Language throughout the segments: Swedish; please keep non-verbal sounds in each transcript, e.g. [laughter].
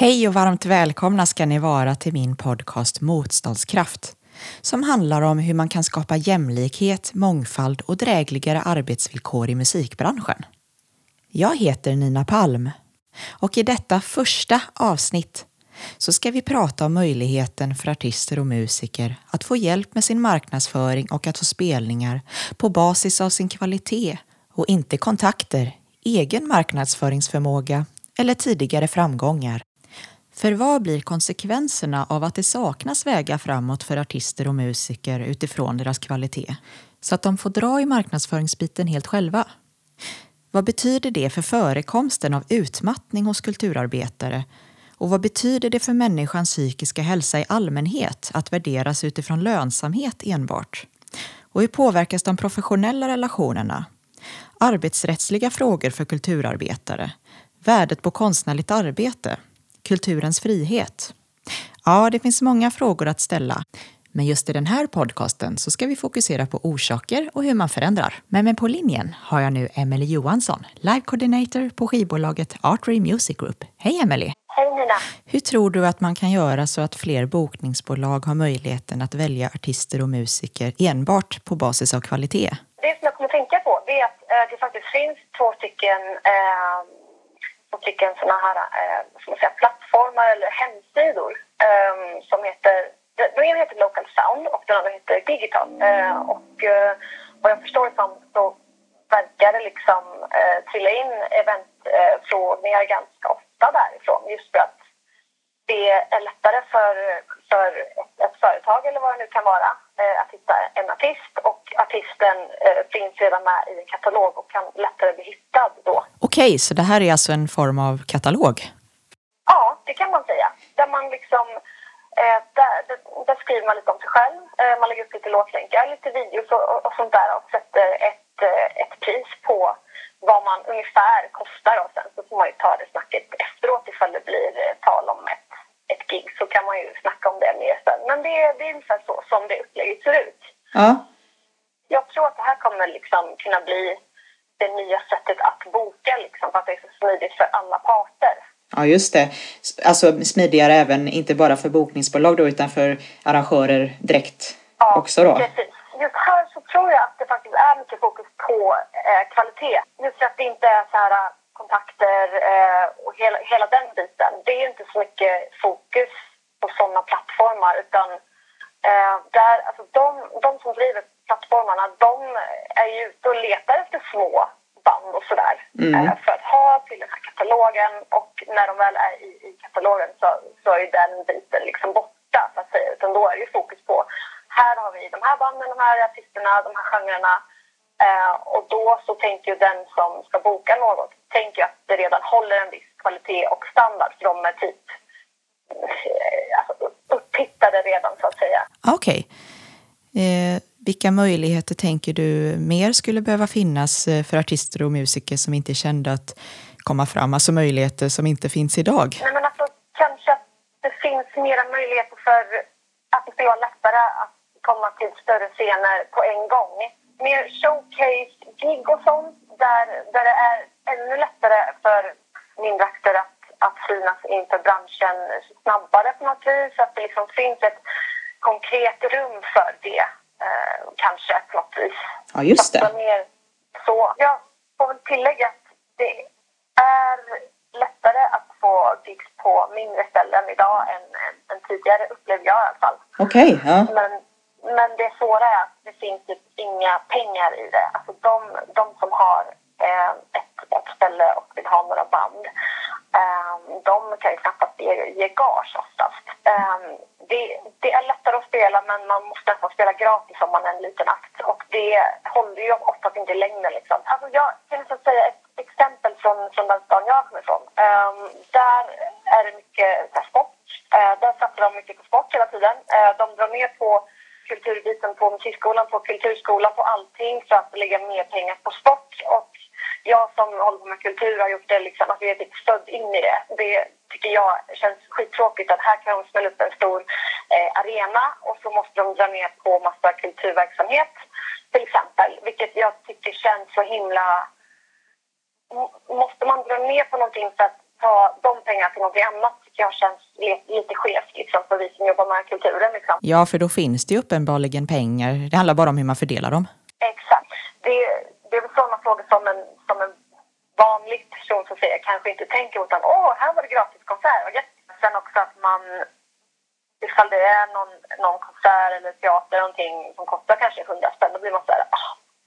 Hej och varmt välkomna ska ni vara till min podcast Motståndskraft som handlar om hur man kan skapa jämlikhet, mångfald och drägligare arbetsvillkor i musikbranschen. Jag heter Nina Palm och i detta första avsnitt så ska vi prata om möjligheten för artister och musiker att få hjälp med sin marknadsföring och att få spelningar på basis av sin kvalitet och inte kontakter, egen marknadsföringsförmåga eller tidigare framgångar. För vad blir konsekvenserna av att det saknas vägar framåt för artister och musiker utifrån deras kvalitet? Så att de får dra i marknadsföringsbiten helt själva. Vad betyder det för förekomsten av utmattning hos kulturarbetare? Och vad betyder det för människans psykiska hälsa i allmänhet att värderas utifrån lönsamhet enbart? Och hur påverkas de professionella relationerna? Arbetsrättsliga frågor för kulturarbetare? Värdet på konstnärligt arbete? Kulturens frihet? Ja, det finns många frågor att ställa. Men just i den här podcasten så ska vi fokusera på orsaker och hur man förändrar. Men med på linjen har jag nu Emily Johansson, live coordinator på skivbolaget Artery Music Group. Hej Emily! Hej Nina! Hur tror du att man kan göra så att fler bokningsbolag har möjligheten att välja artister och musiker enbart på basis av kvalitet? Det som jag kommer att tänka på är att eh, det faktiskt finns två stycken eh, stycken såna här eh, som säga, plattformar eller hemsidor eh, som heter den ena heter Local Sound och den andra heter Digital. Eh, och eh, vad jag förstår som så verkar det liksom eh, trilla in eventfrågningar ganska ofta därifrån just för att det är lättare för, för ett, ett företag eller vad det nu kan vara eh, att hitta en artist och artisten eh, finns redan med i en katalog och kan lättare bli hittad då. Okej, så det här är alltså en form av katalog? Ja, det kan man säga. Där man liksom eh, där, där, skriver man lite om sig själv. man lägger upp lite låtlänkar, lite videos och, och sånt där och sätter ett, ett pris på vad man ungefär kostar och sen så får man ju ta det snacket efteråt ifall det blir tal om ett ett gig så kan man ju snacka om det mer sen. Men det, det är ungefär så som det upplägget ser ut. Ja. Jag tror att det här kommer liksom kunna bli det nya sättet att boka liksom, för att det är så smidigt för alla parter. Ja, just det. Alltså smidigare även, inte bara för bokningsbolag då, utan för arrangörer direkt ja, också då? precis. Just här så tror jag att det faktiskt är mycket fokus på eh, kvalitet. Just för att det inte är så här kontakter eh, och hela, hela den biten. Det är inte så mycket fokus på sådana plattformar utan eh, där, alltså de, de som driver plattformarna de är ju ute och letar efter små band och sådär mm. eh, för att ha till den här katalogen och när de väl är i, i katalogen så, så är den biten liksom borta så att säga utan då är det ju fokus på här har vi de här banden, de här artisterna, de här genrerna Eh, och då så tänker ju den som ska boka något tänker att det redan håller en viss kvalitet och standard för de är typ eh, alltså, upphittade redan så att säga. Okej. Okay. Eh, vilka möjligheter tänker du mer skulle behöva finnas eh, för artister och musiker som inte är kända att komma fram? Alltså möjligheter som inte finns idag? Nej men alltså kanske att det finns mera möjligheter för att det ska vara lättare att komma till större scener på en gång mer showcase-gig och sånt där, där det är ännu lättare för mindre aktörer att, att synas inför branschen snabbare på något vis. Att det liksom finns ett konkret rum för det, kanske på något vis. Ja, just det. Mer så. Jag får väl tillägga att det är lättare att få gigs på mindre ställen idag än, än, tidigare, upplever jag i alla fall. Okej, okay, ja. Men men det svåra är att det finns typ inga pengar i det. Alltså de, de som har eh, ett, ett ställe och vill ha några band, eh, de kan ju knappast ge, ge gage oftast. Eh, det, det, är lättare att spela men man måste nästan spela gratis om man är en liten akt och det håller ju oftast inte i längden. Liksom. Alltså jag kan nästan säga ett exempel från, från den stan jag kommer ifrån. Um, där är det mycket där, sport. Uh, där satsar de mycket på sport hela tiden. Uh, de drar ner på kulturbiten på musikskolan, på kulturskolan, på allting för att lägga mer pengar på sport. Och jag som håller på med kultur har gjort det liksom, att vi är typ född in i det. Det tycker jag känns skittråkigt att här kan de spela upp en stor eh, arena och så måste de dra ner på massa kulturverksamhet till exempel. Vilket jag tycker känns så himla... Måste man dra ner på någonting för att ta de pengarna till något annat tycker jag känns lite skevt liksom, för vi som jobbar med kulturen. Liksom. Ja, för då finns det ju uppenbarligen pengar. Det handlar bara om hur man fördelar dem. Exakt. Det, det är väl sådana frågor som en, som en vanlig person som säger kanske inte tänker utan åh, här var det gratis konsert. Sen också att man ifall det är någon, någon konsert eller teater någonting som kostar kanske 100 spänn, då blir man så här,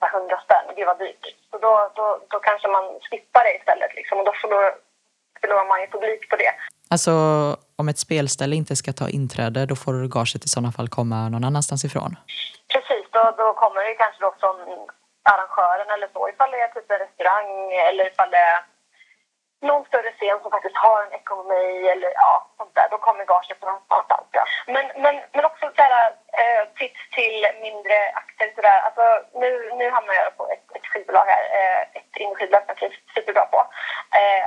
ah, 100 spänn, gud vad dyrt. Så då, då, då kanske man skippar det istället liksom, och då förlorar, förlorar man ju publik på det. Alltså om ett spelställe inte ska ta inträde, då får gaget i sådana fall komma någon annanstans ifrån? Precis, då, då kommer det kanske då från arrangören eller så, ifall det är typ en restaurang eller ifall det är någon större scen som faktiskt har en ekonomi eller ja, sånt där, då kommer gaget från någonstans. Ja. Men, men, men också så här, eh, tips till mindre akter sådär. Alltså, nu, nu hamnar jag på ett, ett skivbolag här, eh, ett inskivbolag som jag trivs superbra på. Eh,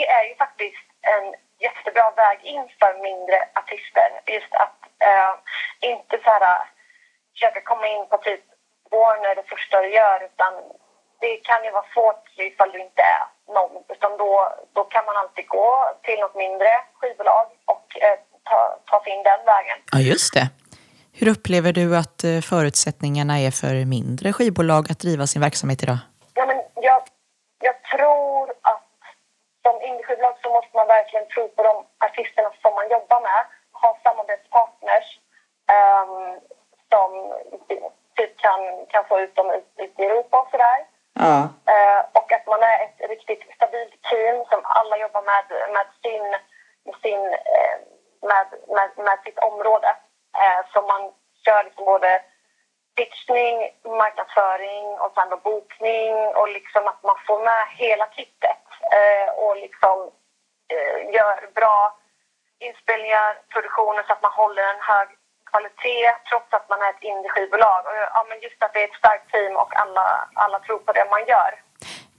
det är ju faktiskt en jättebra väg in för mindre artister. Just att eh, inte så här, försöka komma in på typ Warner det första du gör utan det kan ju vara svårt ifall du inte är någon. Utan då, då kan man alltid gå till något mindre skivbolag och eh, ta, ta sig in den vägen. Ja, just det. Hur upplever du att eh, förutsättningarna är för mindre skivbolag att driva sin verksamhet idag? Ja, men jag, jag tror att som indieskivbolag så måste man verkligen tro på de artisterna som man jobbar med. Ha samarbetspartners um, som typ kan, kan få ut dem ut, ut i Europa och sådär. Ja. Uh, och att man är ett riktigt stabilt team som alla jobbar med, med, sin, med, sin, uh, med, med, med sitt område. Uh, så man kör liksom både pitchning, marknadsföring och sen bokning och liksom att man får med hela kittet Eh, och liksom eh, gör bra inspelningar, produktioner så att man håller en hög kvalitet trots att man är ett indieskivbolag. Och, ja, men just att det är ett starkt team och alla, alla tror på det man gör.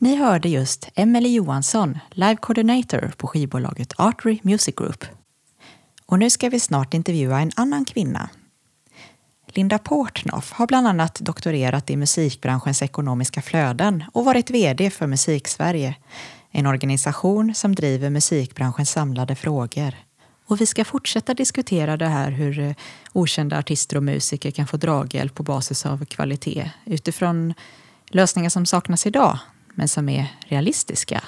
Ni hörde just Emelie Johansson, Live Coordinator på skivbolaget Artery Music Group. Och nu ska vi snart intervjua en annan kvinna. Linda Portnoff har bland annat doktorerat i musikbranschens ekonomiska flöden och varit VD för Musiksverige, en organisation som driver musikbranschens samlade frågor. Och vi ska fortsätta diskutera det här hur eh, okända artister och musiker kan få draghjälp på basis av kvalitet utifrån lösningar som saknas idag, men som är realistiska.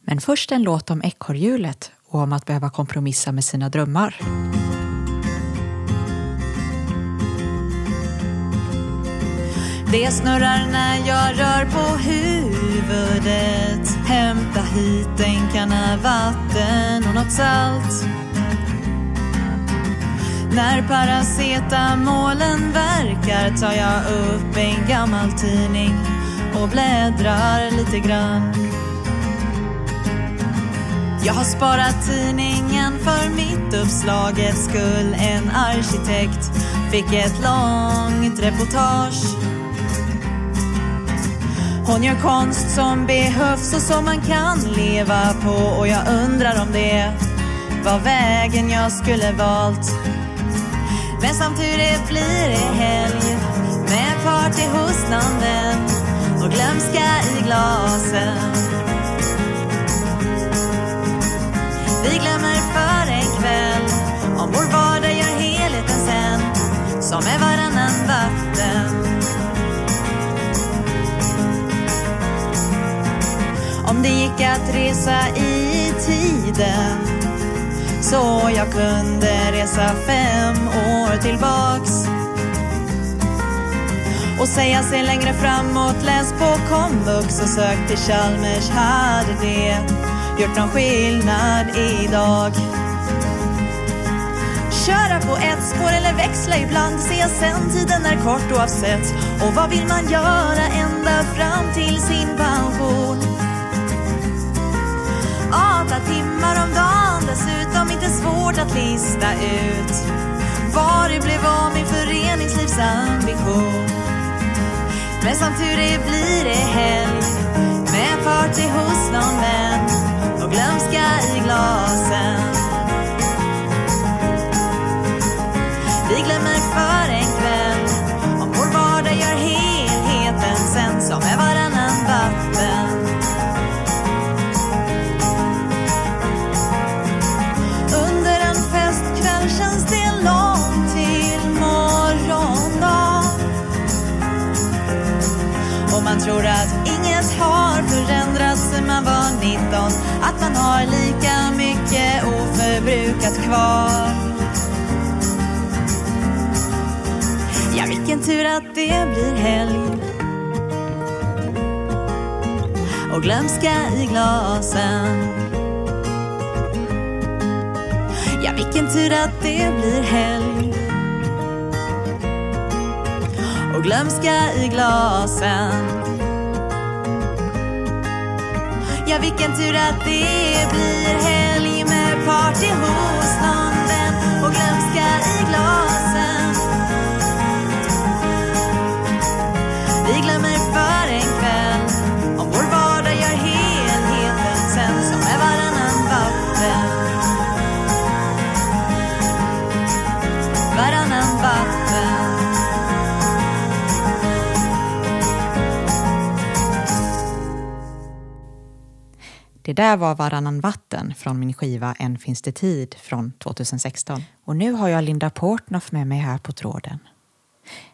Men först en låt om ekorrhjulet och om att behöva kompromissa med sina drömmar. Det snurrar när jag rör på huvudet Hämta hit en kanna vatten och något salt när paracetamolen verkar tar jag upp en gammal tidning och bläddrar lite grann. Jag har sparat tidningen för mitt uppslagets skull. En arkitekt fick ett långt reportage. Hon gör konst som behövs och som man kan leva på och jag undrar om det var vägen jag skulle valt. Men som tur är blir det helg med party hos nannen och glömska i glasen. Vi glömmer för en kväll om vår vardag gör helheten sen som är varannan vatten. Om det gick att resa i tiden så jag kunde resa fem år tillbaks och säga sig längre framåt, läs på komvux och sök till Chalmers. Hade det gjort någon skillnad idag? Köra på ett spår eller växla ibland, se sen tiden är kort oavsett. Och vad vill man göra ända fram till sin pension? Åtta timmar om dagen dessutom inte svårt att lista ut vad det blev av min föreningslivsambition. Men som tur är blir det helg med party hos någon vän och glömska i glasen. Oförbrukat kvar. Ja, vilken tur att det blir helg. Och glömska i glasen. Ja, vilken tur att det blir helg och glömska i glasen. Ja, vilken tur att det blir helg med party hos någon vän. Och glömska i glas. Det där var Varannan vatten från min skiva En finns det tid från 2016. Och nu har jag Linda Portnoff med mig här på tråden.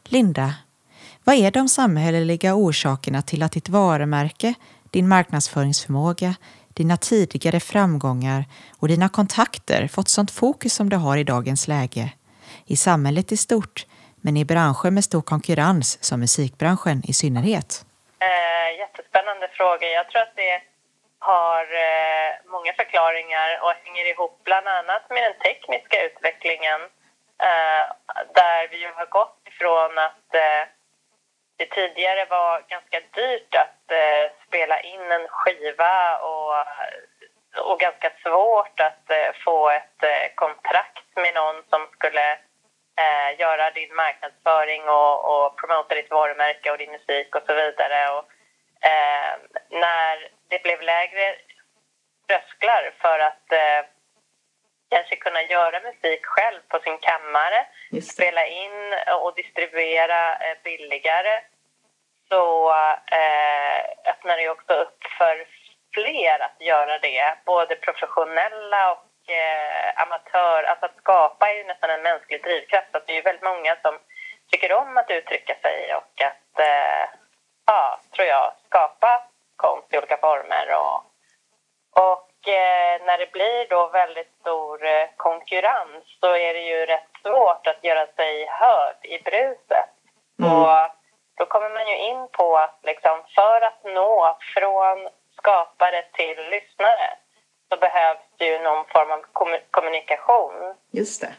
Linda, vad är de samhälleliga orsakerna till att ditt varumärke, din marknadsföringsförmåga, dina tidigare framgångar och dina kontakter fått sånt fokus som det har i dagens läge? I samhället i stort, men i branscher med stor konkurrens som musikbranschen i synnerhet. Eh, jättespännande fråga. Jag tror att det har eh, många förklaringar och hänger ihop bland annat med den tekniska utvecklingen eh, där vi har gått ifrån att eh, det tidigare var ganska dyrt att eh, spela in en skiva och, och ganska svårt att eh, få ett eh, kontrakt med någon som skulle eh, göra din marknadsföring och, och promota ditt varumärke och din musik och så vidare. Och, eh, när det blev lägre trösklar för att eh, kanske kunna göra musik själv på sin kammare, spela in och distribuera eh, billigare så eh, öppnar det också upp för fler att göra det, både professionella och eh, amatör. Alltså att skapa är ju nästan en mänsklig drivkraft. Så det är ju väldigt många som tycker om att uttrycka sig och att, eh, ja, tror jag, skapa konst i olika former. Och, och eh, när det blir då väldigt stor eh, konkurrens så är det ju rätt svårt att göra sig hörd i bruset. Mm. Och då kommer man ju in på att liksom, för att nå från skapare till lyssnare så behövs det ju någon form av kommunikation. Just det.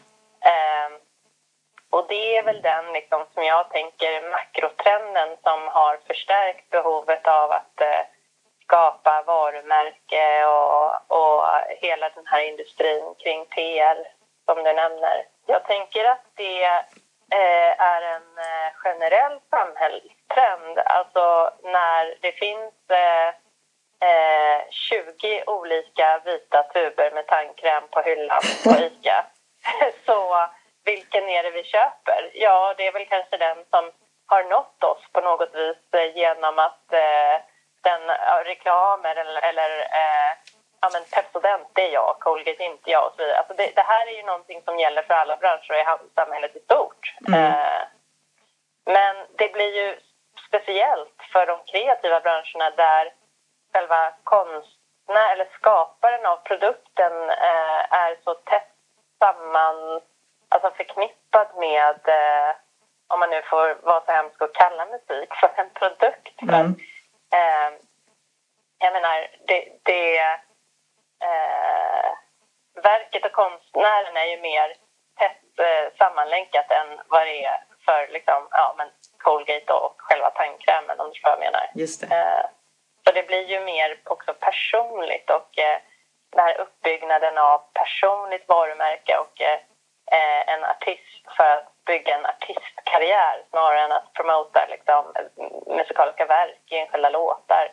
Och det är väl den liksom, som jag tänker makrotrenden som har förstärkt behovet av att eh, skapa varumärke och, och hela den här industrin kring PR som du nämner. Jag tänker att det eh, är en eh, generell samhällstrend. Alltså när det finns eh, eh 20 olika vita tuber med tandkräm på hyllan på ICA. [laughs] Så vilken är det vi köper? Ja, det är väl kanske den som har nått oss på något vis eh, genom att eh, den ja, reklamer eller, eller eh, ja, men Pepsodent, det är jag, Colgate inte jag och så vidare. Alltså det, det, här är ju någonting som gäller för alla branscher och i samhället i stort. Mm. Eh, men det blir ju speciellt för de kreativa branscherna där själva konstnär eller skaparen av produkten eh, är så tätt samman alltså förknippad med, eh, om man nu får vara så hemsk och kalla musik för en produkt. Mm. eh, jag menar, det, det eh, verket och konstnären är ju mer tätt eh, sammanlänkat än vad det är för liksom, ja, men Colgate och själva tandkrämen om du förstår vad jag menar. Just det. Eh, så det blir ju mer också personligt och eh, den här uppbyggnaden av personligt varumärke och eh, Eh, en artist för att bygga en artistkarriär snarare än att promota liksom, musikaliska verk enskilda låtar.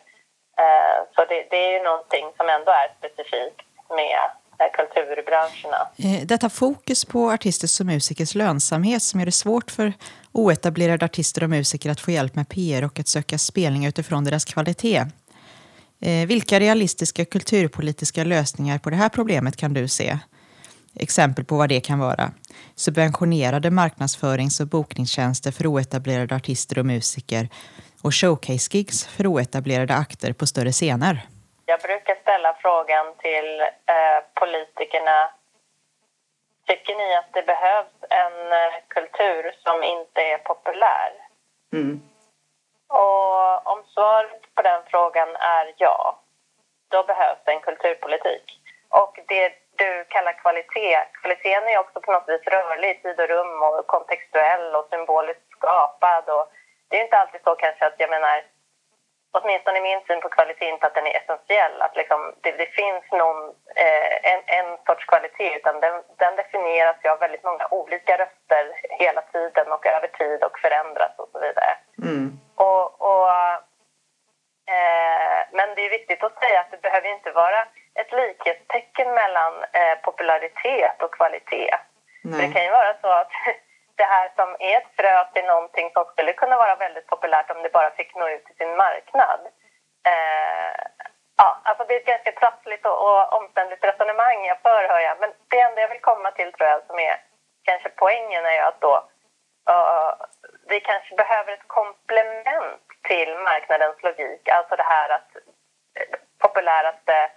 Eh, så det, det, är ju någonting som ändå är specifikt med eh, kulturbranscherna. Eh, detta fokus på artisters och musikers lönsamhet som gör det svårt för oetablerade artister och musiker att få hjälp med PR och att söka spelningar utifrån deras kvalitet. Vilka realistiska kulturpolitiska lösningar på det här problemet kan du se? Exempel på vad det kan vara. Subventionerade marknadsförings och bokningstjänster för oetablerade artister och musiker och showcase-gigs för oetablerade akter på större scener. Jag brukar ställa frågan till eh, politikerna. Tycker ni att det behövs en eh, kultur som inte är populär? Mm. Och om svaret på den frågan är ja, då behövs det en kulturpolitik. Och det du kallar kvalitet, kvaliteten är också på något vis rörlig i tid och rum och kontextuell och symboliskt skapad. Och det är inte alltid så kanske att jag menar åtminstone min syn på kvalitet inte att den är essentiell. Att liksom, det, det finns någon, eh, en, en sorts kvalitet utan den, den definieras ju av väldigt många olika röster hela tiden och över tid och förändras och så vidare. Mm. Och, och eh, men det är viktigt att säga att det behöver inte vara ett likhetstecken mellan eh, popularitet och kvalitet. Det kan ju vara så att [laughs] det här som är ett frö till någonting som skulle kunna vara väldigt populärt om det bara fick nå ut till sin marknad. Eh, ja, alltså det är ett ganska trassligt och, och omständligt resonemang jag för, hör jag. Men det enda jag vill komma till tror jag som är kanske poängen är ju att då uh, vi kanske behöver ett komplement till marknadens logik. Alltså det här att eh, populäraste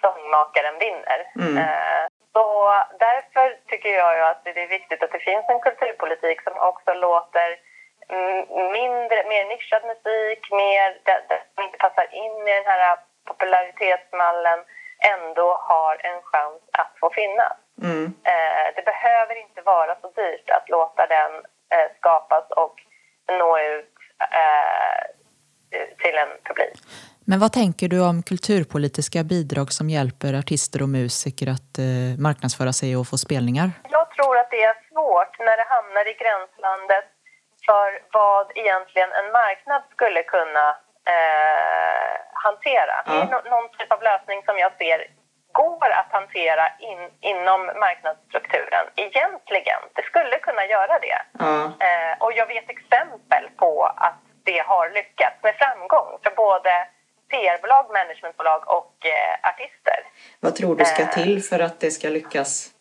sångmakaren vinner. Mm. Uh, så därför tycker jag ju att det är viktigt att det finns en kulturpolitik som också låter mindre, mer nischad musik, mer det, det som inte passar in i den här popularitetsmallen ändå har en chans att få finnas. Mm. Eh, det behöver inte vara så dyrt att låta den eh, skapas och nå ut eh, till en publik. Men vad tänker du om kulturpolitiska bidrag som hjälper artister och musiker att eh, marknadsföra sig och få spelningar? Jag tror att det är svårt när det hamnar i gränslandet för vad egentligen en marknad skulle kunna eh, hantera. Ja. Det är någon typ av lösning som jag ser går att hantera in, inom marknadsstrukturen. Egentligen. Det skulle kunna göra det. Ja. Eh, och jag vet exempel på att det har lyckats med framgång för både PR-bolag, managementbolag och eh, artister. Vad tror du ska eh. till för att det ska lyckas?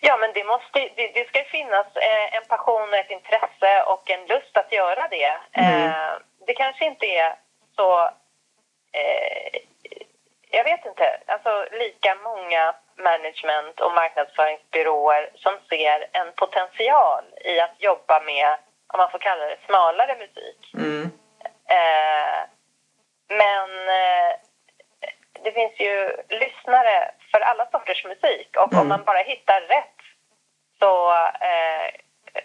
Ja, men det, måste, det, det ska finnas eh, en passion, ett intresse och en lust att göra det. Mm. Eh, det kanske inte är så... Jag vet inte. Alltså, lika många management och marknadsföringsbyråer som ser en potential i att jobba med, om man får kalla det, smalare musik. Mm. Eh, men eh, det finns ju lyssnare för alla sorters musik och mm. om man bara hittar rätt så, eh,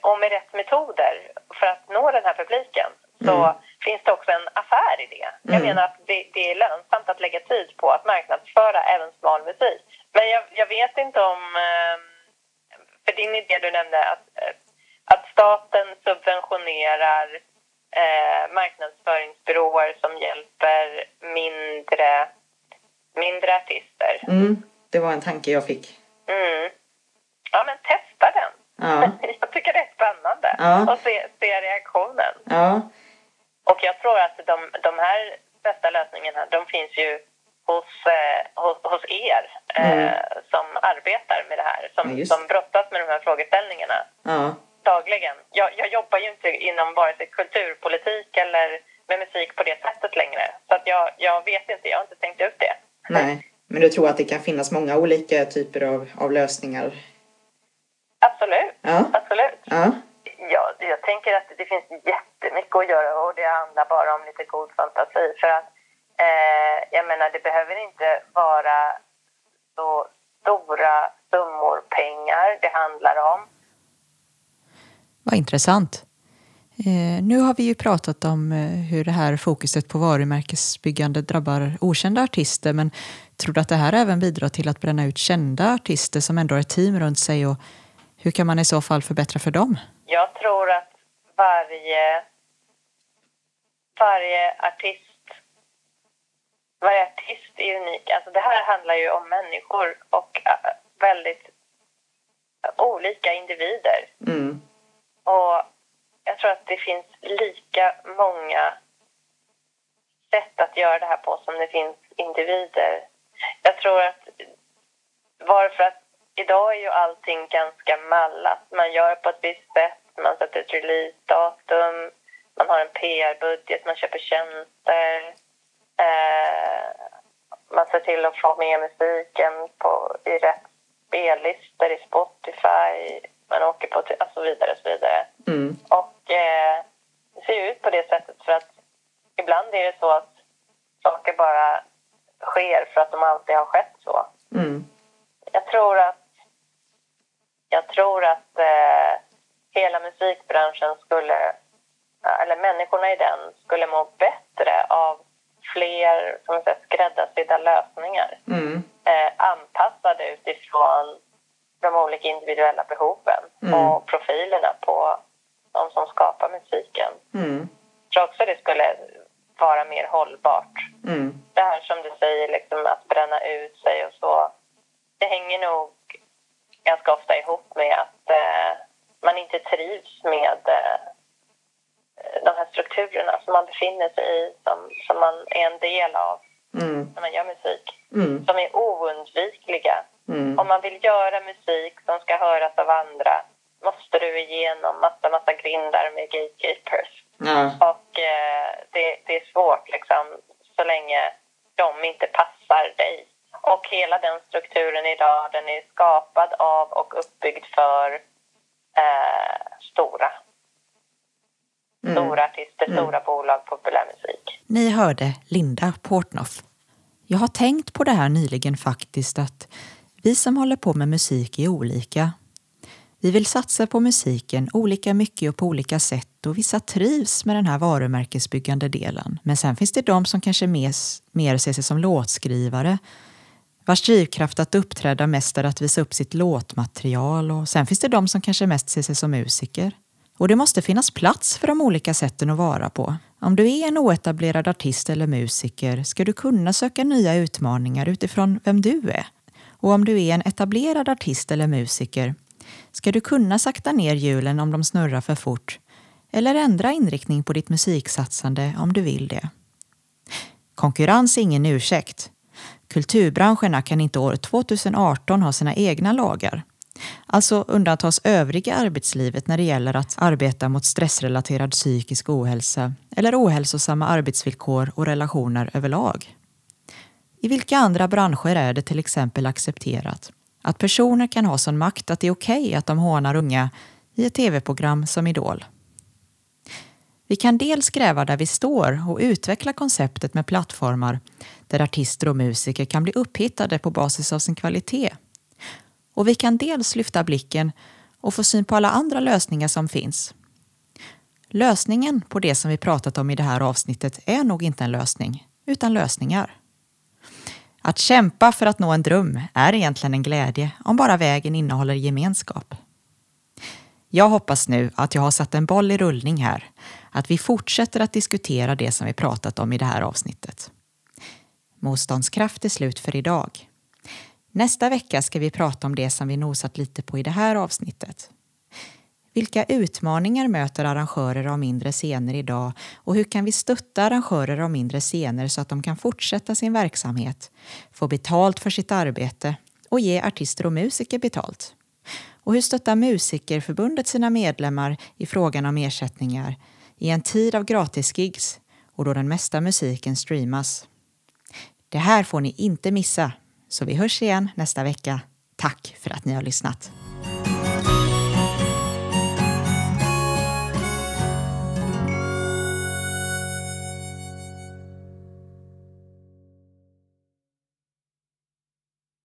och med rätt metoder för att nå den här publiken så mm. finns det också en affär i det. Jag mm. menar att det, det, är lönsamt att lägga tid på att marknadsföra även smal musik. Men jag, jag vet inte om, eh, för din idé du nämnde att, att staten subventionerar eh, marknadsföringsbyråer som hjälper mindre, mindre artister. Mm, det var en tanke jag fick. Mm. Ja, men testa den. Ja. [laughs] Jag tycker det är spännande ja. att se, se reaktionen. Ja. Och jag tror att de, de här bästa lösningarna, de finns ju hos, eh, hos, hos er eh, mm. som arbetar med det här, som, ja, som brottas med de här frågeställningarna. Ja dagligen. Jag, jag jobbar ju inte inom vare sig kulturpolitik eller med musik på det sättet längre. Så att jag, jag vet inte, jag har inte tänkt ut det. Nej, men du tror att det kan finnas många olika typer av, av lösningar? Absolut, ja. absolut. Ja. Ja, jag tänker att det finns jättemycket att göra och det handlar bara om lite god fantasi. För att, eh, jag menar, det behöver inte vara så stora summor pengar det handlar om. Vad intressant. Eh, nu har vi ju pratat om eh, hur det här fokuset på varumärkesbyggande drabbar okända artister men tror du att det här även bidrar till att bränna ut kända artister som ändå har ett team runt sig och hur kan man i så fall förbättra för dem? Jag tror att varje, varje artist varje artist är unik. Alltså det här handlar ju om människor och äh, väldigt olika individer. Mm. Och jag tror att det finns lika många sätt att göra det här på som det finns individer. Jag tror att varför att idag är ju allting ganska mallat. Man gör på ett visst sätt, man sätter ett releasedatum, man har en PR-budget, man köper tjänster. Eh, man ser till att få med musiken på, i rätt spellistor i Spotify. Man åker på och så vidare. Och så vidare. Mm. Och eh, det ser ut på det sättet för att ibland är det så att saker bara sker för att de alltid har skett så. Mm. Jag tror att jag tror att eh, hela musikbranschen skulle, eller människorna i den, skulle må bättre av fler som skräddarsydda lösningar. Mm. Eh, anpassade utifrån de olika individuella behoven mm. och profilerna på de som skapar musiken. Mm. Jag tror också det skulle vara mer hållbart. Mm. Det här som du säger, liksom, att bränna ut sig och så. Det hänger nog ganska ofta ihop med att eh, man inte trivs med eh, de här strukturerna som man befinner sig i, som, som man är en del av mm. när man gör musik. Mm. Som är oundvikliga. Mm. Om man vill göra musik som ska höras av andra måste du igenom massa, massa grindar med gatekeepers. Och eh, det, det är svårt liksom, så länge de inte passar dig. Och hela den strukturen idag, den är skapad av och uppbyggd för eh, stora. Mm. Stora artister, mm. stora bolag, populärmusik. Ni hörde Linda Portnoff. Jag har tänkt på det här nyligen faktiskt att vi som håller på med musik är olika. Vi vill satsa på musiken olika mycket och på olika sätt och vissa trivs med den här varumärkesbyggande delen. Men sen finns det de som kanske mer, mer ser sig som låtskrivare vars drivkraft att uppträda mest är att visa upp sitt låtmaterial och sen finns det de som kanske mest ser sig som musiker. Och det måste finnas plats för de olika sätten att vara på. Om du är en oetablerad artist eller musiker ska du kunna söka nya utmaningar utifrån vem du är. Och om du är en etablerad artist eller musiker ska du kunna sakta ner hjulen om de snurrar för fort eller ändra inriktning på ditt musiksatsande om du vill det. Konkurrens är ingen ursäkt. Kulturbranscherna kan inte år 2018 ha sina egna lagar. Alltså undantas övriga arbetslivet när det gäller att arbeta mot stressrelaterad psykisk ohälsa eller ohälsosamma arbetsvillkor och relationer överlag. I vilka andra branscher är det till exempel accepterat att personer kan ha sån makt att det är okej okay att de hånar unga i ett tv-program som Idol? Vi kan dels gräva där vi står och utveckla konceptet med plattformar där artister och musiker kan bli upphittade på basis av sin kvalitet. Och vi kan dels lyfta blicken och få syn på alla andra lösningar som finns. Lösningen på det som vi pratat om i det här avsnittet är nog inte en lösning, utan lösningar. Att kämpa för att nå en dröm är egentligen en glädje om bara vägen innehåller gemenskap. Jag hoppas nu att jag har satt en boll i rullning här, att vi fortsätter att diskutera det som vi pratat om i det här avsnittet. Motståndskraft är slut för idag. Nästa vecka ska vi prata om det som vi nosat lite på i det här avsnittet. Vilka utmaningar möter arrangörer av mindre scener idag och hur kan vi stötta arrangörer av mindre scener så att de kan fortsätta sin verksamhet, få betalt för sitt arbete och ge artister och musiker betalt? Och hur stöttar Musikerförbundet sina medlemmar i frågan om ersättningar i en tid av gratisgigs och då den mesta musiken streamas? Det här får ni inte missa, så vi hörs igen nästa vecka. Tack för att ni har lyssnat.